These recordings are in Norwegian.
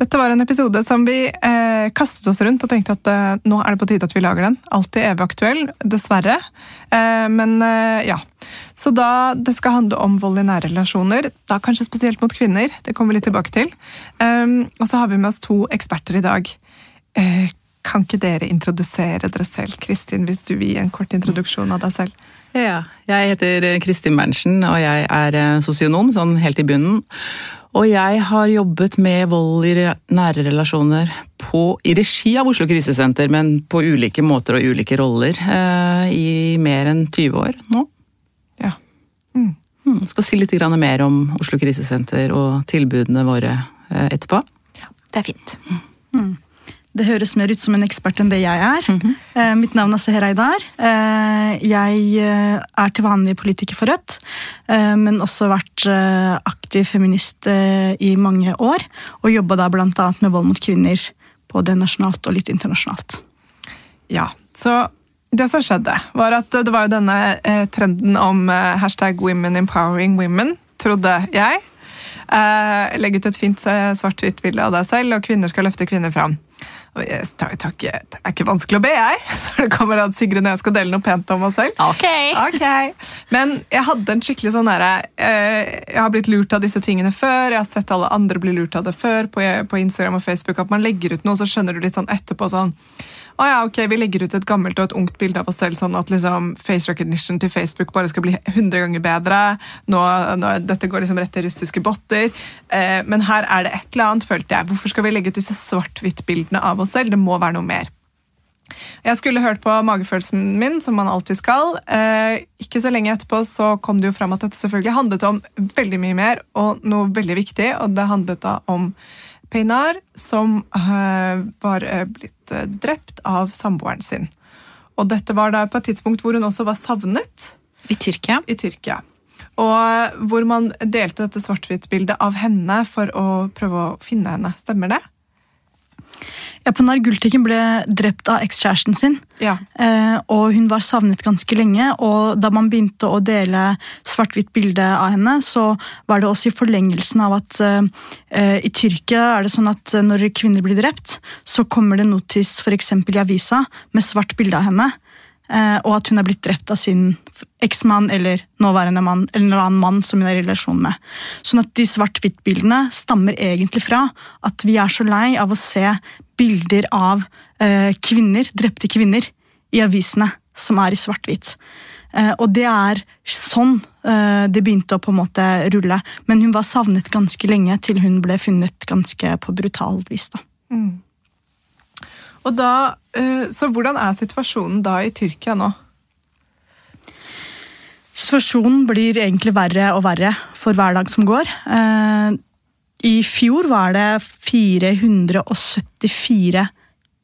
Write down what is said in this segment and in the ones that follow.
Dette var en episode som vi eh, kastet oss rundt og tenkte at eh, nå er det på tide at vi lager den. Alltid evig aktuell, dessverre. Eh, men eh, ja. Så da det skal handle om vold i nære relasjoner, da kanskje spesielt mot kvinner, det kommer vi litt tilbake til. Um, og så har vi med oss to eksperter i dag. Eh, kan ikke dere introdusere dere selv? Kristin, hvis du vil gi en kort introduksjon av deg selv. Ja, jeg heter Kristin Berntsen, og jeg er eh, sosionom, sånn helt i bunnen. Og jeg har jobbet med vold i nære relasjoner på, i regi av Oslo krisesenter, men på ulike måter og ulike roller eh, i mer enn 20 år nå. Ja. Hmm, skal si litt mer om Oslo krisesenter og tilbudene våre eh, etterpå. Det er fint. Det høres mer ut som en ekspert enn det jeg er. Eh, mitt navn er Seher Eidar. Eh, jeg eh, er til vanlig politiker for Rødt, eh, men også vært aktiv feminist i mange år. Og jobba da bl.a. med vold mot kvinner, både nasjonalt og litt internasjonalt. Ja, så det som skjedde, var at det var denne trenden om hashtag women empowering women, trodde jeg. Legg ut et fint svart-hvitt bilde av deg selv, og kvinner skal løfte kvinner fram. Og jeg, takk, takk, det er ikke vanskelig å be, jeg, når det kommer at Sigrun og jeg skal dele noe pent om oss selv. Ok. Ok, Men jeg hadde en skikkelig sånn derre eh, Jeg har blitt lurt av disse tingene før. Jeg har sett alle andre bli lurt av det før på, på Instagram og Facebook. At man legger ut noe, så skjønner du litt sånn etterpå sånn å ja, ok, Vi legger ut et gammelt og et ungt bilde av oss selv, sånn at liksom face recognition til Facebook bare skal bli 100 ganger bedre. Nå, nå, dette går liksom rett til russiske botter. Eh, men her er det et eller annet, følte jeg. Hvorfor skal vi legge ut disse svart-hvitt-bildene av oss selv? Det må være noe mer. Jeg skulle hørt på magefølelsen min, som man alltid skal. Eh, ikke så lenge etterpå så kom det jo fram at dette selvfølgelig handlet om veldig mye mer, og noe veldig viktig, og det handlet da om Peinar, som eh, var eh, blitt eh, drept av samboeren sin. Og dette var da på et tidspunkt hvor hun også var savnet I Tyrkia. i Tyrkia. Og hvor man delte dette svart-hvitt-bildet av henne for å prøve å finne henne. Stemmer det? Ja, Panar Gultikken ble drept av ekskjæresten sin. Ja. Eh, og hun var savnet ganske lenge, og da man begynte å dele svart-hvitt bilde av henne, så var det også i forlengelsen av at eh, i Tyrkia er det sånn at når kvinner blir drept, så kommer det notis f.eks. i avisa med svart bilde av henne, og at hun er blitt drept av sin eksmann eller nåværende mann, eller en annen mann som hun er i relasjon med. Sånn at de svart-hvitt-bildene stammer egentlig fra at vi er så lei av å se bilder av eh, kvinner, drepte kvinner i avisene som er i svart-hvitt. Eh, og det er sånn eh, det begynte å på en måte rulle. Men hun var savnet ganske lenge til hun ble funnet ganske på brutalt vis. da. Og da, eh, så hvordan er situasjonen da i Tyrkia nå? Situasjonen blir egentlig verre og verre for hver dag som går. Eh, I fjor var det 474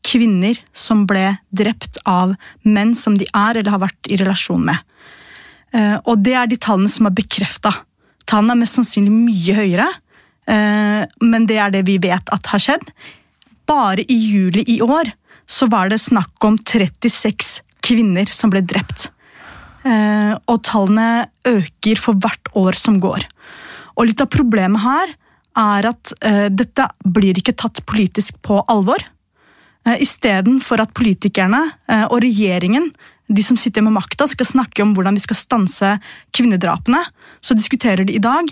kvinner som ble drept av menn som de er eller har vært i relasjon med. Eh, og det er de tallene som er bekrefta. Tallene er mest sannsynlig mye høyere, eh, men det er det vi vet at har skjedd. Bare i juli i år så var det snakk om 36 kvinner som ble drept. Eh, og tallene øker for hvert år som går. Og litt av problemet her er at eh, dette blir ikke tatt politisk på alvor. Eh, Istedenfor at politikerne og regjeringen de som sitter med makta, skal snakke om hvordan vi skal stanse kvinnedrapene, så diskuterer de i dag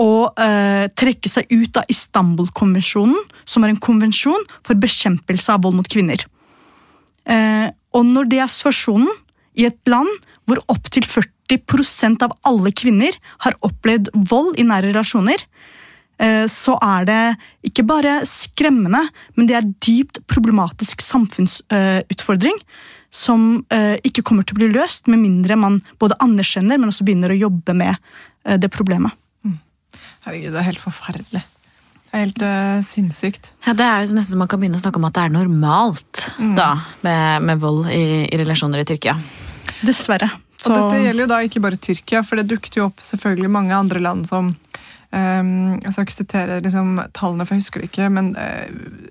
å eh, trekke seg ut av Istanbul-konvensjonen, som er en konvensjon for bekjempelse av vold mot kvinner. Eh, og når det er situasjonen i et land hvor opptil 40% av alle kvinner har opplevd vold i nære relasjoner, eh, så er det ikke bare skremmende, men det er dypt problematisk samfunnsutfordring som eh, ikke kommer til å bli løst med mindre man både anerkjenner, men også begynner å jobbe med det problemet. Herregud, det er helt forferdelig. Det er helt uh, sinnssykt. Ja, Det er jo nesten så man kan begynne å snakke om at det er normalt da, med, med vold i, i relasjoner i Tyrkia. Dessverre. Og dette gjelder jo da ikke bare Tyrkia, for det dukket jo opp selvfølgelig mange andre land som Um, jeg skal ikke sitere liksom, tallene, for jeg husker det ikke, men uh,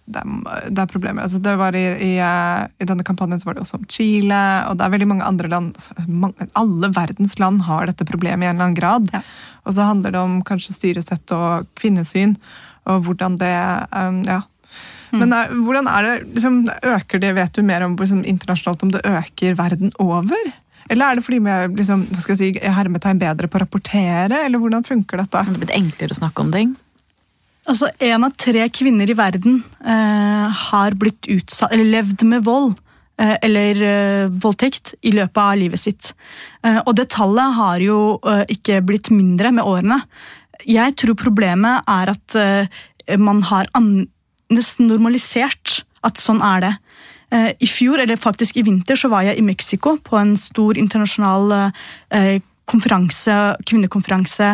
det, er, det er problemer. Altså, det var i, i, uh, I denne kampanjen så var det også om Chile, og det er veldig mange andre land altså, mange, Alle verdens land har dette problemet i en eller annen grad. Ja. Og så handler det om kanskje styresett og kvinnesyn, og hvordan det um, Ja. Men er, hvordan er det, liksom, øker det, vet du mer om liksom, internasjonalt om det øker verden over? Eller er det fordi vi er liksom, hva skal jeg si, hermetegn bedre på å rapportere, eller hvordan funker dette? Det er blitt enklere å snakke om ting. Altså, En av tre kvinner i verden eh, har blitt utsatt, eller levd med vold eh, eller eh, voldtekt i løpet av livet sitt. Eh, og det tallet har jo eh, ikke blitt mindre med årene. Jeg tror problemet er at eh, man har nesten normalisert at sånn er det. Eh, I fjor, eller faktisk i vinter, så var jeg i Mexico på en stor internasjonal eh, konferanse, kvinnekonferanse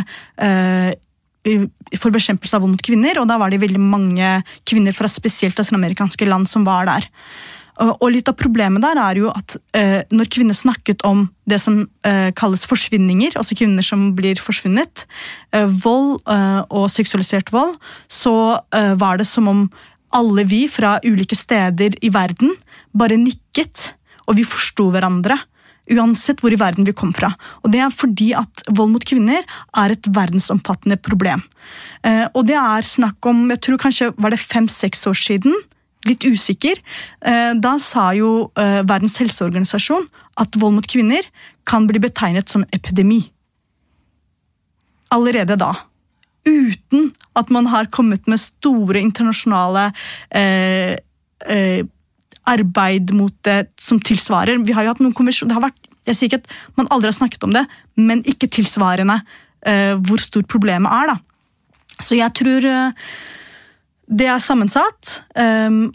for bekjempelse av vold mot kvinner. og Da var det veldig mange kvinner fra spesielt latinamerikanske land som var der. Og litt av Problemet der er jo at eh, når kvinner snakket om det som eh, kalles forsvinninger, altså kvinner som blir forsvunnet, eh, vold og seksualisert vold, så var det som om alle vi fra ulike steder i verden bare nikket, og vi forsto hverandre. Uansett hvor i verden vi kom fra. Og Det er fordi at vold mot kvinner er et verdensomfattende problem. Og det er snakk om jeg tror kanskje var det fem-seks år siden litt usikker. Eh, da sa jo eh, Verdens helseorganisasjon at vold mot kvinner kan bli betegnet som epidemi. Allerede da. Uten at man har kommet med store internasjonale eh, eh, arbeid mot det som tilsvarer. Vi har jo hatt noen konvensjoner, det har vært, Jeg sier ikke at man aldri har snakket om det, men ikke tilsvarende eh, hvor stort problemet er. da. Så jeg tror eh, det er sammensatt. Um,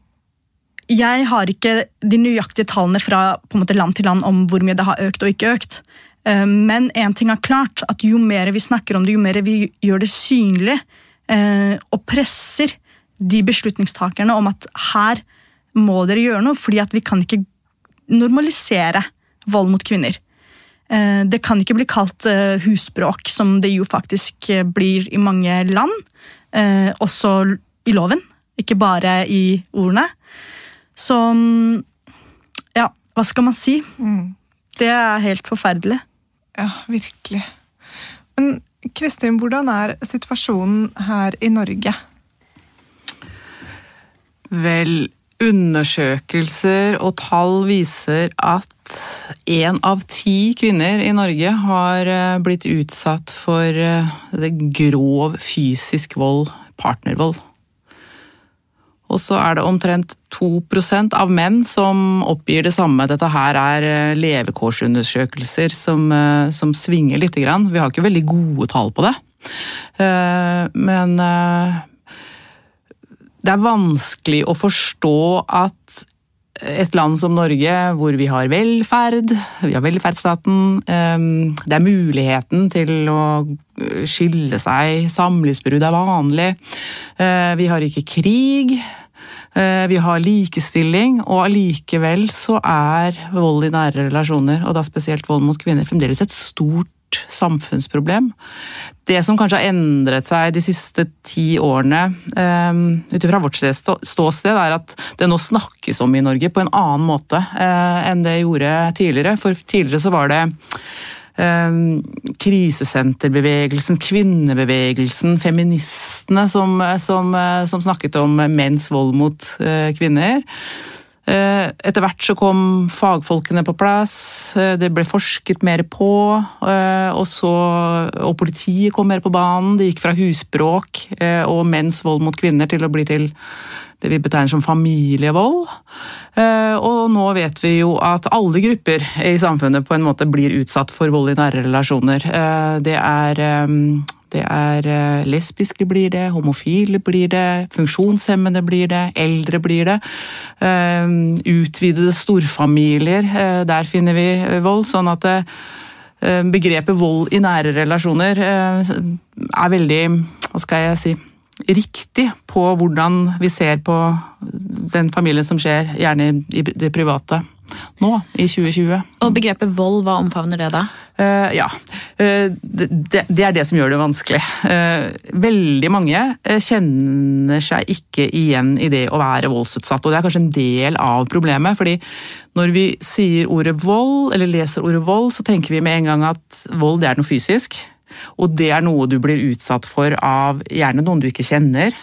jeg har ikke de nøyaktige tallene fra måte, land til land om hvor mye det har økt og ikke økt. Um, men én ting er klart, at jo mer vi snakker om det, jo mer vi gjør det synlig uh, og presser de beslutningstakerne om at her må dere gjøre noe, fordi vi kan ikke normalisere vold mot kvinner. Uh, det kan ikke bli kalt uh, husbråk, som det jo faktisk blir i mange land. Også i loven, ikke bare i ordene. Så ja, hva skal man si? Mm. Det er helt forferdelig. Ja, virkelig. Men Kristin, hvordan er situasjonen her i Norge? Vel, undersøkelser og tall viser at én av ti kvinner i Norge har eh, blitt utsatt for det grov fysisk vold, partnervold. Og så er det omtrent 2% av menn som oppgir det samme. Dette her er eh, levekårsundersøkelser som, eh, som svinger lite grann. Vi har ikke veldig gode tall på det. Eh, men det er vanskelig å forstå at et land som Norge, hvor vi har velferd, vi har velferdsstaten Det er muligheten til å skille seg, samlivsbrudd er vanlig. Vi har ikke krig. Eh, vi har likestilling, og allikevel så er vold i nære relasjoner, og da spesielt vold mot kvinner, fremdeles et stort samfunnsproblem. Det som kanskje har endret seg de siste ti årene, um, ut ifra vårt ståsted, er at det nå snakkes om i Norge på en annen måte uh, enn det gjorde tidligere. For tidligere så var det Ehm, krisesenterbevegelsen, kvinnebevegelsen, feministene som, som, som, snakket om menns vold mot eh, kvinner. Eh, etter hvert så kom fagfolkene på plass, eh, det ble forsket mer på. Og, så, og politiet kom mer på banen. Det gikk fra husbråk og menns vold mot kvinner til å bli til det vi betegner som familievold. Eh, og nå vet vi jo at alle grupper i samfunnet på en måte blir utsatt for vold i nære relasjoner. Eh, det er, eh, det er lesbiske blir det, homofile blir det, funksjonshemmede blir det, eldre blir det. Utvidede storfamilier, der finner vi vold. Sånn at begrepet vold i nære relasjoner er veldig Hva skal jeg si? riktig på hvordan vi ser på den familien som skjer, gjerne i det private, nå i 2020. Og begrepet vold, hva omfavner det da? Uh, ja. Uh, det, det, er det som gjør det vanskelig. Uh, veldig mange kjenner seg ikke igjen i det å være voldsutsatt, og det er kanskje en del av problemet. fordi når vi sier ordet vold, eller leser ordet vold, så tenker vi med en gang at vold det er noe fysisk. Og det er noe du blir utsatt for av gjerne noen du ikke kjenner.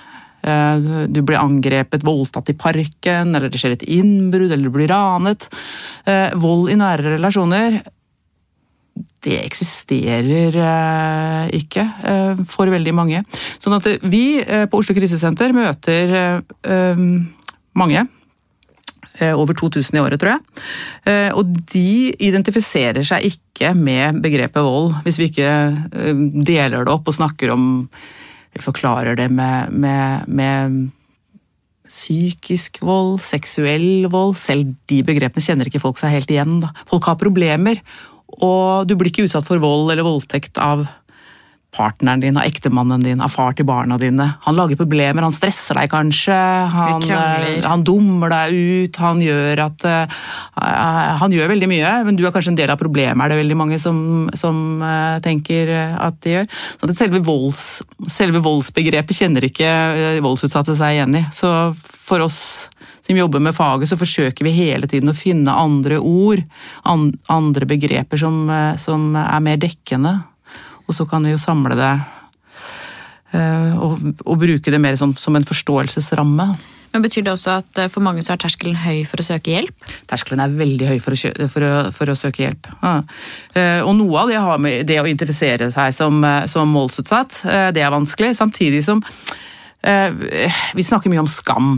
Du blir angrepet, voldtatt i parken, eller det skjer et innbrudd, eller du blir ranet. Vold i nære relasjoner det eksisterer eh, ikke eh, for veldig mange. Sånn at vi eh, på Oslo krisesenter møter mange. Over 2000 i året, tror jeg. Og de identifiserer seg ikke med begrepet vold, hvis vi ikke deler det opp og snakker om eller Forklarer det med, med, med psykisk vold, seksuell vold Selv de begrepene kjenner ikke folk seg helt igjen. Da. Folk har problemer, og du blir ikke utsatt for vold eller voldtekt av partneren din, av ektemannen din, av far til barna dine. Han lager problemer, han stresser deg kanskje, han, eh, han dummer deg ut, han gjør at uh, Han gjør veldig mye, men du er kanskje en del av problemet, er det veldig mange som, som uh, tenker at de gjør. Så selve, volds, selve voldsbegrepet kjenner ikke voldsutsatte seg igjen i. Så for oss som jobber med faget, så forsøker vi hele tiden å finne andre ord, andre begreper som, som er mer dekkende. Og så kan vi jo samle det eh, og, og bruke det mer som, som en forståelsesramme. Men Betyr det også at eh, for mange så er terskelen høy for å søke hjelp? Terskelen er veldig høy for å, for å, for å søke hjelp. Ja. Og noe av det har med det å identifisere seg som, som målsutsatt, det er vanskelig. Samtidig som vi snakker mye om skam.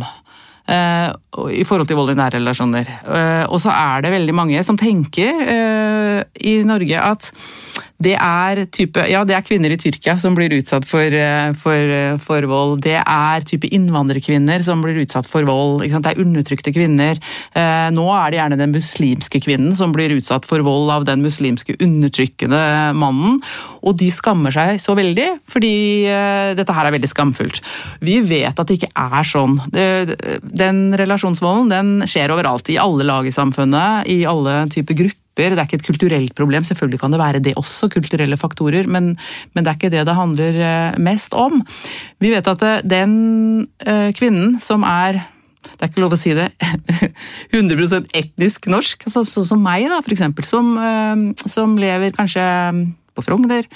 Uh, i forhold til vold i nære relasjoner. Uh, og så er det veldig mange som tenker uh, i Norge at det er type Ja, det er kvinner i Tyrkia som blir utsatt for, eh, for, eh, for vold. Det er type innvandrerkvinner som blir utsatt for vold. Det er undertrykte kvinner. Eh, nå er det gjerne den muslimske kvinnen som blir utsatt for vold av den muslimske undertrykkende mannen. Og de skammer seg så veldig, fordi dette her er veldig skamfullt. Vi vet at det ikke er sånn. Den relasjonsvolden den skjer overalt. I alle lag i samfunnet, i alle typer grupper det er ikke et kulturelt problem, selvfølgelig kan det være det også, kulturelle faktorer, men, men det er ikke det det handler eh, mest om. Vi vet at eh, den eh, kvinnen som er det er ikke lov å si det 100% etnisk norsk, sånn som meg, da, for eksempel, som, som lever kanskje på Frogner,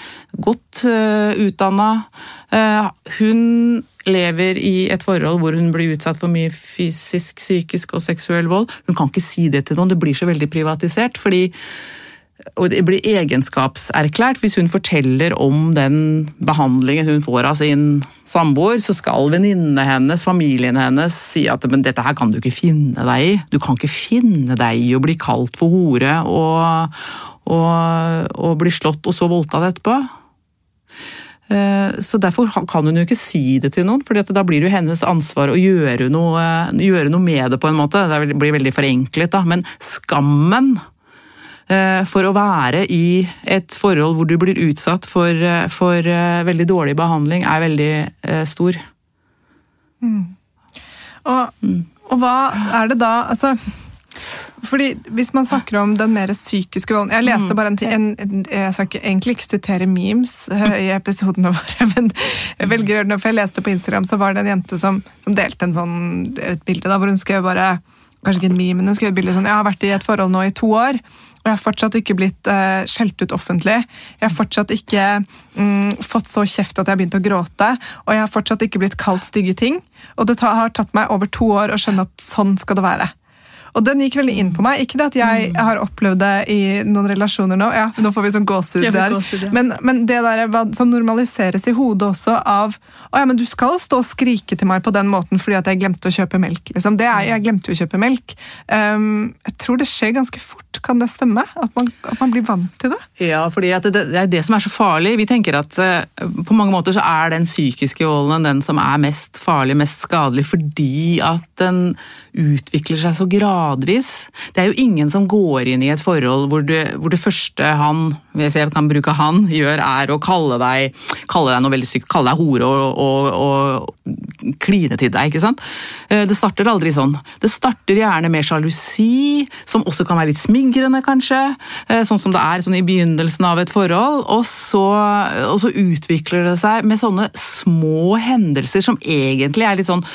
godt uh, utdanna. Uh, hun lever i et forhold hvor hun blir utsatt for mye fysisk, psykisk og seksuell vold. Hun kan ikke si det til noen, det blir så veldig privatisert. fordi og det blir egenskapserklært. Hvis hun forteller om den behandlingen hun får av sin samboer, så skal venninnene hennes, familien hennes, si at men dette her kan du ikke finne deg i. Du kan ikke finne deg i å bli kalt for hore og, og, og blir slått og så voldtatt etterpå. Eh, så Derfor kan hun jo ikke si det til noen, for da blir det jo hennes ansvar å gjøre noe, gjøre noe, med det. på en måte. Det blir veldig forenklet, da. Men skammen eh, for å være i et forhold hvor du blir utsatt for, eh, for veldig dårlig behandling, er veldig stor. Mm. Og, mm. og hva er det da altså fordi Hvis man snakker om den mer psykiske volden Jeg leste mm. bare en, en, en Jeg skal ikke, egentlig ikke sitere memes uh, i episodene våre, men jeg velger å gjøre det, for jeg leste på Instagram, så var det en jente som, som delte en sånn, et bilde da, hvor hun skrev bare Kanskje ikke en meme, men hun skrev et bilde sånn Jeg har vært i et forhold nå i to år. Og jeg har fortsatt ikke blitt uh, skjelt ut offentlig. Jeg har fortsatt ikke um, fått så kjeft at jeg har begynt å gråte. Og jeg har fortsatt ikke blitt kalt stygge ting. Og det har tatt meg over to år å skjønne at sånn skal det være. Og den gikk veldig inn på meg. Ikke det at jeg mm. har opplevd det i noen relasjoner nå, ja, nå får vi sånn gåsehud der, men, men, det der som normaliseres i hodet også av å ja, men du skal stå og skrike til meg på den måten fordi at jeg glemte å kjøpe melk. Liksom. Det er, jeg glemte jo å kjøpe melk. Um, jeg tror det skjer ganske fort. Kan det stemme? At man, at man blir vant til det? Ja, fordi det, det, er det som er så farlig. Vi tenker at uh, på mange måter så er den psykiske volden den som er mest farlig, mest skadelig, fordi at den utvikler seg så gradvis. Det er jo ingen som går inn i et forhold hvor det, hvor det første han hvis jeg kan bruke han, gjør er å kalle deg, kalle deg noe veldig sykt, kalle deg hore og, og, og kline til deg. ikke sant? Eh, det starter aldri sånn. Det starter gjerne med sjalusi, som også kan være litt smigrende, kanskje. eh, Sånn som det er sånn i begynnelsen av et forhold. Og så, og så utvikler det seg med sånne små hendelser som egentlig er litt sånn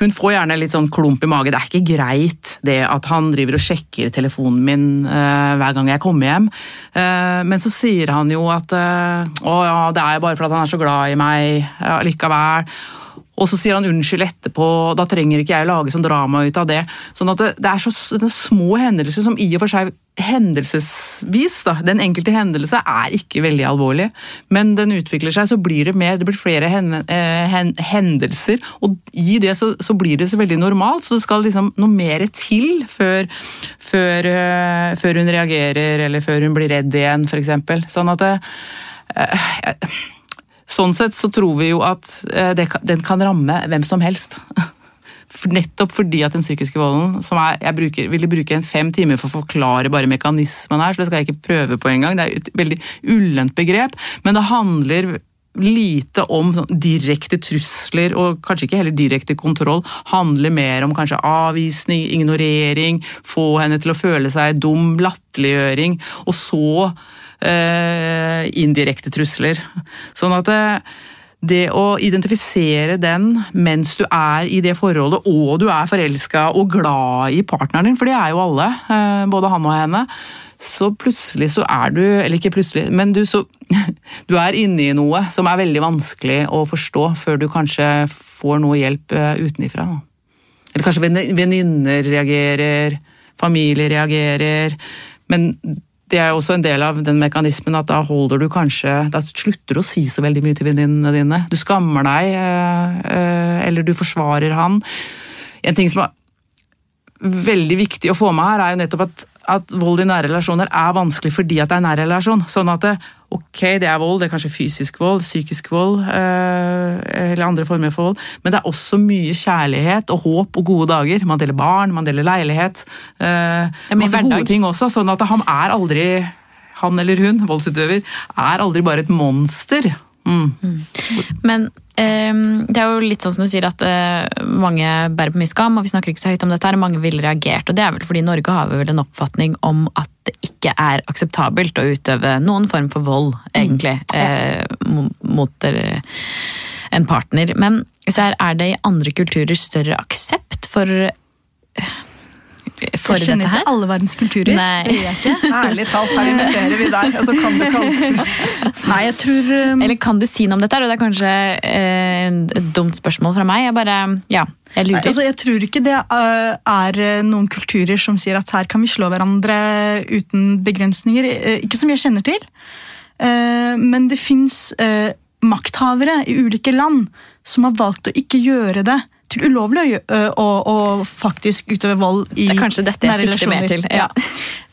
hun får gjerne litt sånn klump i magen. Det er ikke greit det at han driver og sjekker telefonen min uh, hver gang jeg kommer hjem. Uh, men så sier han jo at uh, å ja, det er jo bare fordi han er så glad i meg uh, likevel. Og så sier han unnskyld etterpå, da trenger ikke jeg lage sånn drama ut av det. Sånn at det, det er så små hendelser som i og for seg hendelsesvis, da, den enkelte hendelse er ikke veldig alvorlig, men den utvikler seg, så blir det mer, det blir flere hen, hen, hendelser, og i det så, så, blir det så veldig normalt, så det skal liksom noe mer til før, før, før hun reagerer, eller før hun blir redd igjen, f.eks. Sånn at det, Sånn sett så tror vi jo at det, den kan ramme hvem som helst. Nettopp fordi at den psykiske volden som er, Jeg bruker, ville bruke en fem timer for å forklare bare mekanismen her, så det skal jeg ikke prøve på engang. Det er et veldig ullent begrep, men det handler lite om sånn direkte trusler, og kanskje ikke heller direkte kontroll. Handler mer om kanskje avvisning, ignorering, få henne til å føle seg dum, latterliggjøring, og så eh, indirekte trusler. Sånn at det, det å identifisere den mens du er i det forholdet, og du er forelska og glad i partneren din, for det er jo alle, både han og henne, så plutselig så er du Eller ikke plutselig, men du, så, du er inne i noe som er veldig vanskelig å forstå før du kanskje får noe hjelp utenifra. Eller kanskje venninner reagerer, familie reagerer. Men det er jo også en del av den mekanismen at da holder du kanskje Da slutter du å si så veldig mye til venninnene dine. Du skammer deg, eller du forsvarer han. En ting som er veldig viktig å få med her, er jo nettopp at, at vold i nære relasjoner er vanskelig fordi at det er nær relasjon. Sånn at det, ok, det er vold, det er kanskje fysisk vold, psykisk vold eller andre former for vold, men det er også mye kjærlighet og håp og gode dager. Man deler barn, man deler leilighet. masse gode ting også, sånn at han er aldri han eller hun, voldsutøver, er aldri bare et monster. Mm. Men um, det er jo litt sånn som du sier at uh, mange bærer på mye skam, og vi snakker ikke så høyt om dette, her, og mange ville reagert. Og det er vel fordi Norge har vel en oppfatning om at det ikke er akseptabelt å utøve noen form for vold, egentlig, mm. uh, mot en partner. Men er det i andre kulturer større aksept for for jeg kjenner ikke alle verdens kulturer. Nei. Ærlig talt, her inviterer vi deg. Altså, kan du ikke Nei, jeg tror um... Eller kan du si noe om dette? Og det er kanskje eh, et dumt spørsmål fra meg. Jeg bare, ja, jeg lurer. Nei, altså, jeg tror ikke det er noen kulturer som sier at her kan vi slå hverandre uten begrensninger. Ikke som jeg kjenner til. Men det fins makthavere i ulike land som har valgt å ikke gjøre det ulovlig å, å, å faktisk utøve vold i Det er kanskje dette jeg sikter mer til. Ja.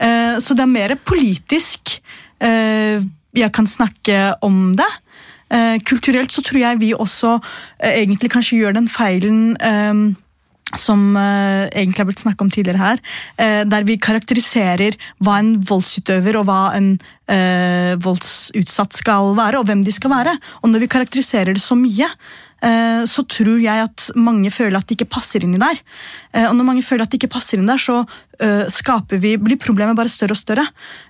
Ja. Så det er mer politisk jeg kan snakke om det. Kulturelt så tror jeg vi også egentlig kanskje gjør den feilen som uh, egentlig har blitt snakket om tidligere her, uh, der vi karakteriserer hva en voldsutøver og hva en uh, voldsutsatt skal være, og hvem de skal være. Og når vi karakteriserer det så mye, så tror jeg at mange føler at de ikke passer inn i der. Og når mange føler at de ikke passer inn der, så vi, blir problemet bare større og større.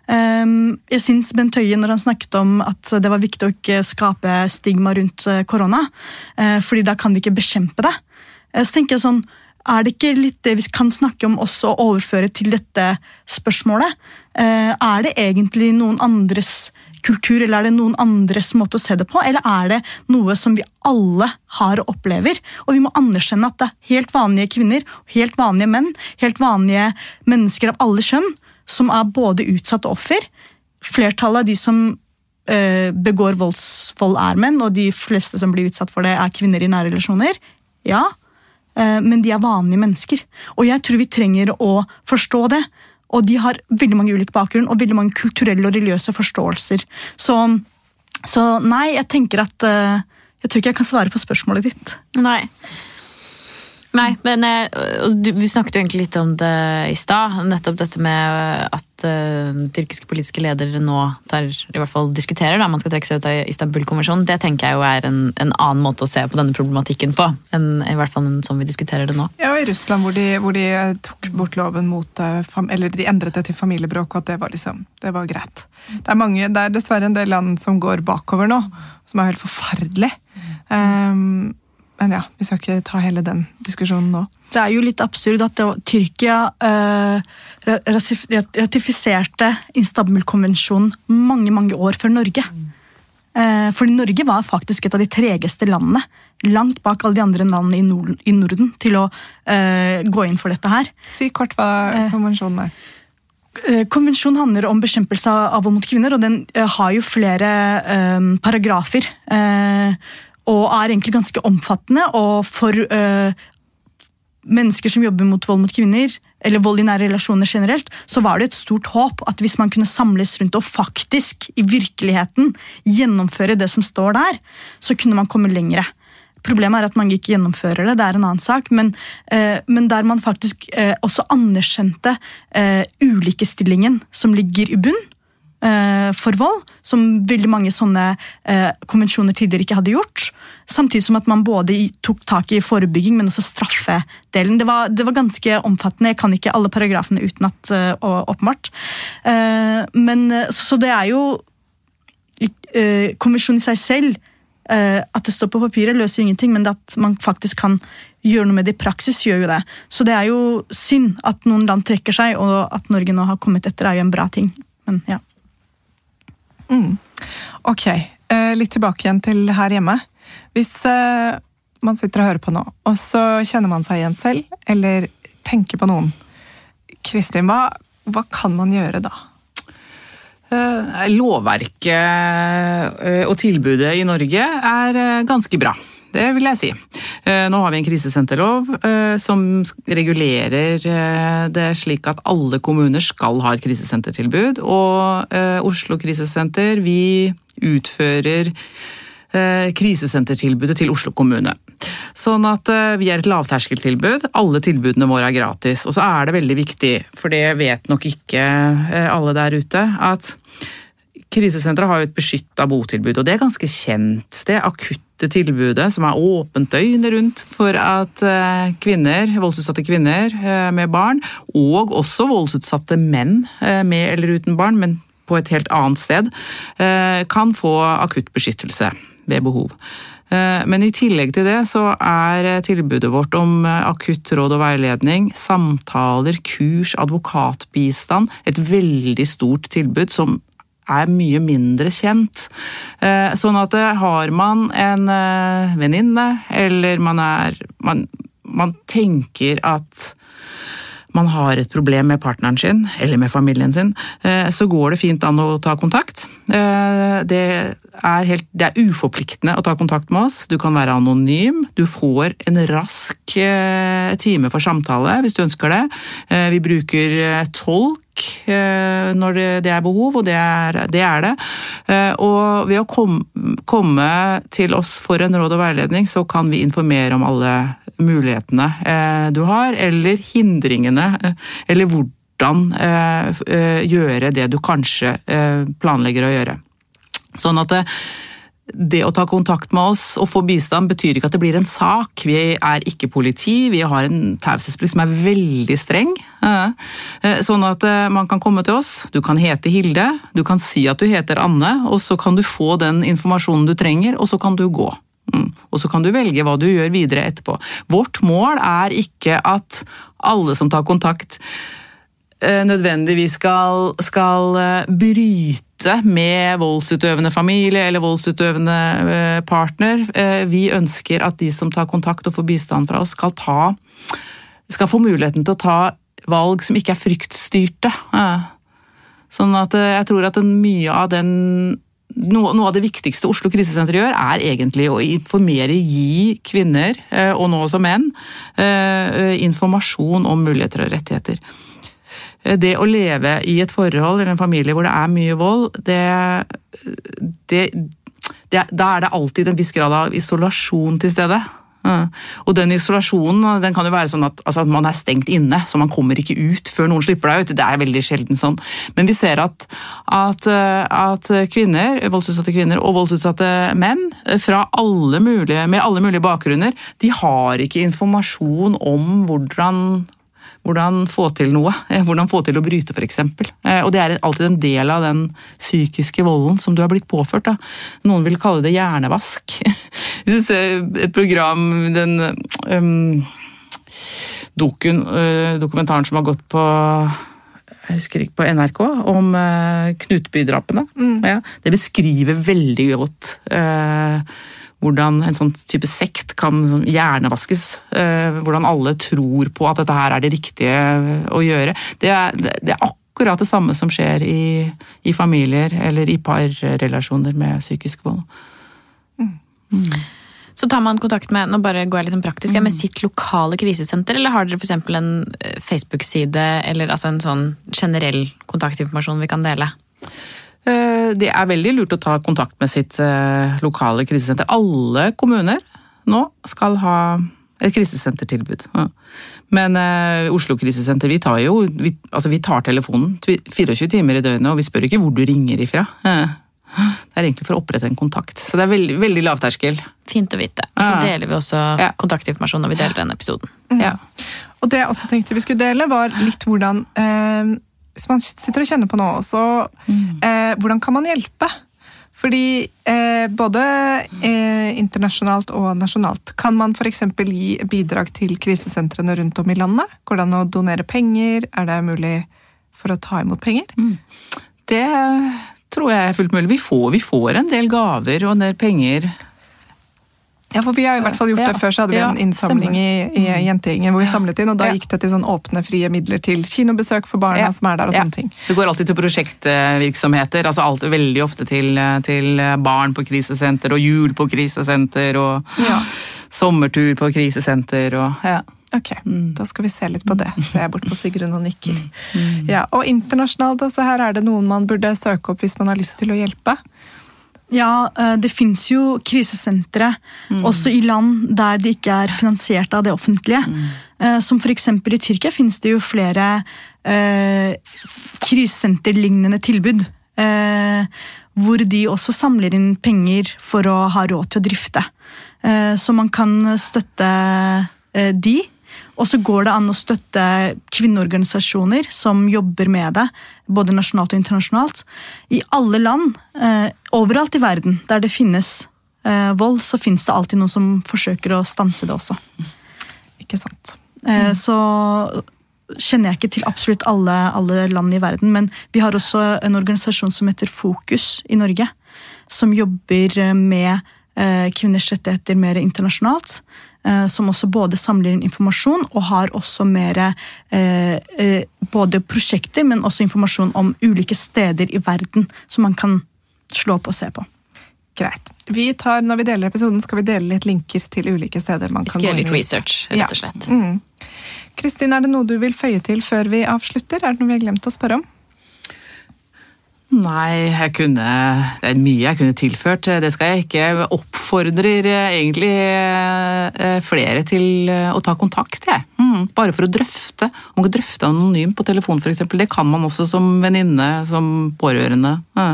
Jeg syns Bent Høie, når han snakket om at det var viktig å ikke skape stigma rundt korona, fordi da kan vi ikke bekjempe det, så tenker jeg sånn er det ikke litt det vi kan snakke om også å overføre til dette spørsmålet? Er det egentlig noen andres kultur, eller er det noen andres måte å se det på? Eller er det noe som vi alle har og opplever? Og vi må anerkjenne at det er helt vanlige kvinner, helt vanlige menn, helt vanlige mennesker av alle kjønn som er både utsatt og offer. Flertallet av de som begår voldsvold, er menn, og de fleste som blir utsatt for det, er kvinner i nære relasjoner. Ja, men de er vanlige mennesker. Og jeg tror vi trenger å forstå det. Og de har veldig mange ulike bakgrunn og veldig mange kulturelle og religiøse forståelser. Så, så nei, jeg tenker at Jeg tror ikke jeg kan svare på spørsmålet ditt. Nei. Nei, men eh, du, Vi snakket jo egentlig litt om det i stad. Nettopp dette med at uh, tyrkiske politiske ledere nå tar, i hvert fall diskuterer da man skal trekke seg ut av Istanbul-konvensjonen. Det tenker jeg jo er en, en, annen måte å se på denne problematikken på. enn i hvert fall sånn vi diskuterer det nå. Ja, og I Russland, hvor de, hvor de tok bort loven mot Eller de endret det til familiebråk, og at det var, liksom, det var greit. Det er, mange, det er dessverre en del land som går bakover nå, som er helt forferdelig. Um, men ja, vi skal ikke ta hele den diskusjonen nå. Det er jo litt absurd at Tyrkia eh, ratifiserte Istanbul-konvensjonen mange mange år før Norge. Uh, fordi Norge var faktisk et av de tregeste landene, langt bak alle de andre landene i Norden, i Norden til å eh, gå inn for dette her. Si kort hva konvensjonen er. Konvensjonen handler om bekjempelse av vold mot kvinner, og den har jo flere paragrafer og er egentlig ganske omfattende. Og for øh, mennesker som jobber mot vold mot kvinner, eller vold i nære relasjoner generelt, så var det et stort håp at hvis man kunne samles rundt og faktisk i virkeligheten gjennomføre det som står der, så kunne man komme lengre. Problemet er at mange ikke gjennomfører det, det er en annen sak, men, eh, men der man faktisk eh, også anerkjente eh, ulikestillingen som ligger i bunn, for vold, som veldig mange sånne eh, konvensjoner tidligere ikke hadde gjort. Samtidig som at man både tok tak i forebygging, men også straffedelen. Det var, det var ganske omfattende. Jeg kan ikke alle paragrafene utenat, uh, åpenbart. Men så, det er jo Konvensjonen i seg selv, at det står på papiret, løser ingenting, men at man faktisk kan gjøre noe med det i praksis, gjør jo det. Så det er jo synd at noen land trekker seg, og at Norge nå har kommet etter, er jo en bra ting. Men ja. Mm. Ok, eh, litt tilbake igjen til her hjemme. Hvis eh, man sitter og hører på nå, og så kjenner man seg igjen selv, eller tenker på noen. Kristin, hva, hva kan man gjøre da? Eh, lovverket og tilbudet i Norge er ganske bra. Det vil jeg si. Eh, nå har vi en krisesenterlov eh, som regulerer eh, det slik at alle kommuner skal ha et krisesentertilbud. Og Oslo krisesenter, vi utfører krisesentertilbudet til Oslo kommune. Sånn at vi er et lavterskeltilbud. Alle tilbudene våre er gratis. Og så er det veldig viktig, for det vet nok ikke alle der ute, at krisesentre har jo et beskytta botilbud, og det er ganske kjent. Det akutte tilbudet som er åpent døgnet rundt for at eh, kvinner, voldsutsatte kvinner eh, med barn, og også voldsutsatte menn eh, med eller uten barn, men på et helt annet sted, kan få akutt beskyttelse ved behov. Men i tillegg til det så er tilbudet vårt om akutt råd og veiledning, samtaler, kurs, advokatbistand et veldig stort tilbud som er mye mindre kjent. Eh, sånn at eh, har man en eh, venninne, eller man er man, man tenker at man har et problem med partneren sin, eller med familien sin, så går det fint an å ta kontakt. Det er, helt, det er uforpliktende å ta kontakt med oss. Du kan være anonym. Du får en rask time for samtale hvis du ønsker det. Vi bruker tolk Eh, når det er behov, og det er det. Er det. Eh, og ved å komme til oss for en råd og veiledning, så kan vi informere om alle mulighetene eh, du har, eller hindringene, eller hvordan gjøre det du kanskje planlegger å gjøre. Sånn at det å ta kontakt med oss og få bistand betyr ikke at det blir en sak. Vi er ikke politi, vi har en taushetsplikt som er veldig streng. Eh, sånn at eh, man kan komme til oss, du kan hete Hilde, du kan si at du heter Anne, og så kan du få den informasjonen du trenger, og så kan du gå. Mm. Og så kan du velge hva du gjør videre etterpå. Vårt mål er ikke at alle som tar kontakt Eh, nødvendigvis skal, skal, eh, bryte med voldsutøvende familie eller voldsutøvende eh, partner. Vi ønsker at de som tar kontakt og får bistand fra oss, skal, ta, skal få muligheten til å ta valg som ikke er fryktstyrte. Sånn at jeg tror at mye av den noe, av det viktigste Oslo krisesenter gjør, er egentlig å informere, gi kvinner, og nå også menn, informasjon om muligheter og rettigheter. Eh, det å leve i et forhold eller en familie hvor det er mye vold, det, det, det, da er det alltid en viss grad av isolasjon til stede. Ja. Og den isolasjonen den kan jo være sånn at, altså man er stengt inne, så man kommer ikke ut før noen slipper deg ut. Det er veldig sjelden sånn. Men vi ser at, at, at kvinner, voldsutsatte kvinner og voldsutsatte menn fra alle mulige, med alle mulige bakgrunner, de har ikke informasjon om hvordan hvordan få til noe. eh, Hvordan få til å bryte, f.eks. Og det er alltid en del av den psykiske volden som du har blitt påført. Da. Noen vil kalle det hjernevask. Du ser et program, den um, dokun, uh, dokumentaren som har gått på jeg husker ikke på NRK, om uh, Knutby-drapene. Ja, det beskriver veldig godt uh, hvordan en sånn type sekt kan sånn hjernevaskes. Uh, hvordan alle tror på at dette her er det riktige å gjøre. Det er, det, er akkurat det samme som skjer i, i familier eller i parrelasjoner med psykisk vold. Så tar man kontakt med nå bare går jeg litt praktisk, mm. med sitt lokale krisesenter, eller har dere f.eks. en eh, Facebook-side eller altså en sånn generell kontaktinformasjon vi kan dele? Eh, Det er veldig lurt å ta kontakt med sitt eh, lokale krisesenter. Alle kommuner nå skal ha et krisesentertilbud. Men Oslo krisesenter, vi tar jo vi, altså vi tar telefonen 24 timer i døgnet, og vi spør ikke hvor du ringer ifra. Eh, Det er egentlig for å opprette en kontakt. Så det er veldig, veldig lavterskel. Fint å vite. Og så deler vi også Ja. kontaktinformasjon når vi deler den episoden. Ja. Og det jeg også tenkte vi skulle dele, var litt hvordan eh, Hvis man sitter og kjenner på noe, så eh, hvordan kan man hjelpe? Fordi eh, både eh, internasjonalt og nasjonalt kan man f.eks. gi bidrag til krisesentrene rundt om i landet. Går det an å donere penger? Er det mulig for å ta imot penger? Det tror jeg er fullt mulig. Vi får, vi får en del gaver og en del penger. Ja, for Vi har i hvert fall gjort Ja. det før, så hadde vi Ja, en innsamling i, i Jentegjengen hvor vi samlet inn, og da Ja. gikk det til sånn åpne, frie midler til kinobesøk for barna som er der, og Ja. sånne ting. Det går alltid til prosjektvirksomheter. altså alt, Veldig ofte til, til barn på krisesenter, og jul på krisesenter, og Ja. sommertur på krisesenter. og ja. Ok, da skal vi se litt på det. Ser jeg bort på Sigrun og nikker. Ja, og internasjonalt, altså her er det noen man burde søke opp hvis man har lyst til å hjelpe. Ja, eh, det fins jo krisesentre også i land der det ikke er finansiert av det offentlige. Mm. Som f.eks. i Tyrkia finnes det jo flere eh, krisesenterlignende tilbud. Eh, hvor de også samler inn penger for å ha råd til å drifte. Eh, så man kan støtte eh, de. Og så går det an å støtte kvinneorganisasjoner som jobber med det, både nasjonalt og internasjonalt. I alle land, eh, overalt i verden der det finnes eh, vold, så finnes det alltid noen som forsøker å stanse det også. Ikke sant? Eh, så kjenner jeg ikke til absolutt alle, alle land i verden, men vi har også en organisasjon som heter Fokus i Norge, som jobber med eh, kvinners rettigheter mer internasjonalt. Eh, Som også både samler inn informasjon og har også mer eh, eh, både prosjekter, men også informasjon om ulike steder i verden som man kan slå opp og se på. Greit. Vi tar, når vi deler episoden, skal vi dele litt linker til ulike steder man Vi kan skal gjøre gå litt inn i. research, rett og slett. Mm. Kristin, er det noe du vil føye til før vi avslutter? Er det noe vi har glemt å spørre om? Nei, jeg kunne Det er mye jeg kunne tilført. Det skal jeg ikke. Jeg Oppfordrer egentlig eh, flere til eh, å ta kontakt, jeg. Mm, bare for å drøfte. Man kan drøfte anonymt på telefon, f.eks. Det kan man også som venninne, som pårørende. Ja.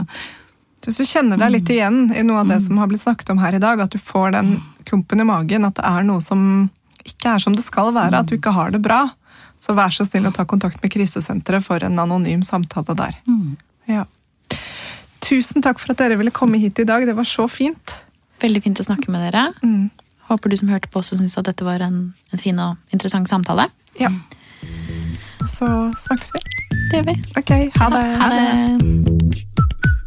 Hvis du kjenner deg litt igjen i noe av det som har blitt snakket om her i dag, at du får den klumpen i magen, at det er noe som ikke er som det skal være, at du ikke har det bra, så vær så snill å ta kontakt med krisesenteret for en anonym samtale der. Ja. Tusen takk for at dere ville komme hit i dag. Det var så fint. Veldig fint å snakke med dere. Mm. Håper du som hørte på også syns at dette var en, en fin og interessant samtale. Ja. Så snakkes vi. Det gjør vi. Ok, ha det. Ha det.